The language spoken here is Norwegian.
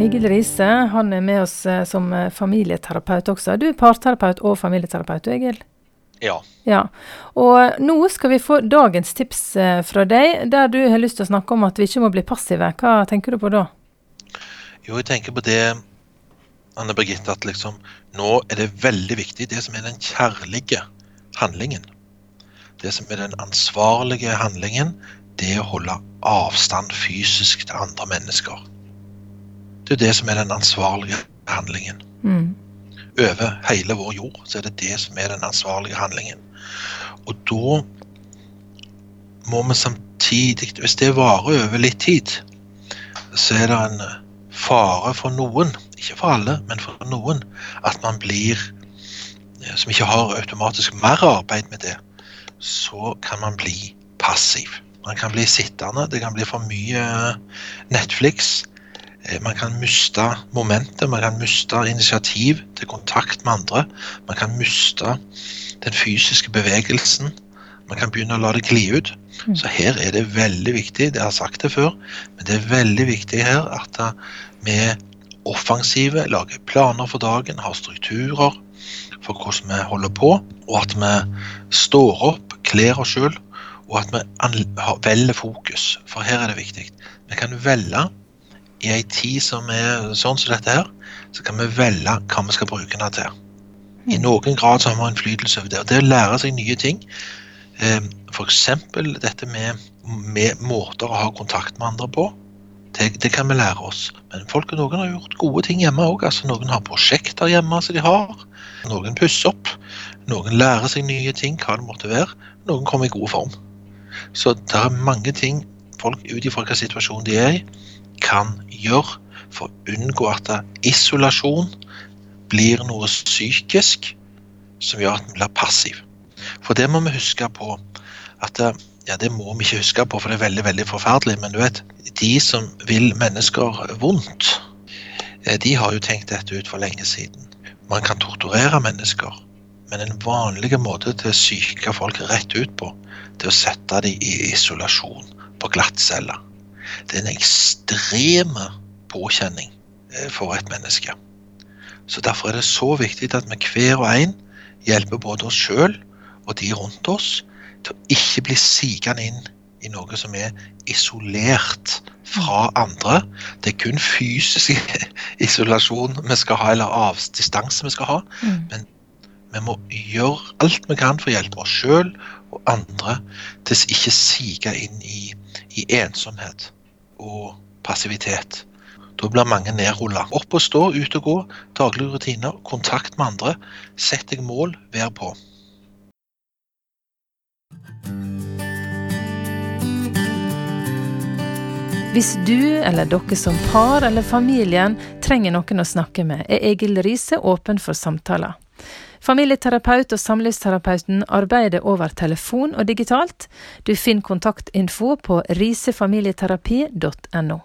Egil Riise han er med oss eh, som eh, familieterapeut også. Du er parterapeut og familieterapeut, du Egil? Ja. ja. Og nå skal vi få dagens tips eh, fra deg, der du har lyst til å snakke om at vi ikke må bli passive. Hva tenker du på da? Jo, jeg tenker på det, Anne Birgitte, at liksom nå er det veldig viktig det som er den kjærlige handlingen. Det som er den ansvarlige handlingen, det er å holde avstand fysisk til andre mennesker. Det er det som er den ansvarlige handlingen. Mm. Over hele vår jord så er det det som er den ansvarlige handlingen. Og da må vi samtidig, hvis det varer over litt tid, så er det en fare for noen, ikke for alle, men for noen, at man blir Som ikke har automatisk mer arbeid med det, så kan man bli passiv. Man kan bli sittende, det kan bli for mye Netflix. Eh, man kan miste momentet, man kan miste initiativ til kontakt med andre. Man kan miste den fysiske bevegelsen. Man kan begynne å la det gli ut. Mm. Så her er det veldig viktig, det har jeg sagt det før, men det er veldig viktig her at vi er offensive, lager planer for dagen, har strukturer for hvordan vi holder på, og at vi står opp, kler oss sjøl, og at vi velger fokus. For her er det viktig. Vi kan velge i ei tid som er sånn som dette her, så kan vi velge hva vi skal bruke den til. I noen grad så har vi innflytelse over det. Og det å lære seg nye ting, f.eks. dette med, med, måter å ha kontakt med andre på, det, det, kan vi lære oss. Men folk, noen har gjort gode ting hjemme òg. Altså, noen har prosjekter hjemme som de har. Noen pusser opp. Noen lærer seg nye ting, hva det måtte være. Noen kommer i god form. Så det er mange ting folk ut ifra hvilken situasjon de er i, kan gjøre for å unngå at isolasjon blir noe psykisk som gjør at vi blir passiv. For det må vi huske på at ja, det må vi ikke huske på, for det er veldig veldig forferdelig. Men du vet, de som vil mennesker vondt, de har jo tenkt dette ut for lenge siden. Man kan torturere mennesker, men en vanlig måte til å psyke folk rett ut på, det er å sette dem i isolasjon på glattcelle. Det er en ekstrem påkjenning for et menneske. Så Derfor er det så viktig at vi hver og en hjelper både oss sjøl og de rundt oss til å ikke bli sigende inn i noe som er isolert fra andre. Det er kun fysisk isolasjon vi skal ha, eller avdistanse vi skal ha. Mm. Men vi må gjøre alt vi kan for å hjelpe oss sjøl og andre til å ikke sige inn i, i ensomhet og passivitet. Da blir mange nedrulla. Opp og stå, ut og gå, daglige rutiner, kontakt med andre. Sett deg mål, vær på. Hvis du eller dere som par eller familien trenger noen å snakke med, er Egil Riise åpen for samtaler. Familieterapeut og samlivsterapeuten arbeider over telefon og digitalt. Du finner kontaktinfo på risefamilieterapi.no.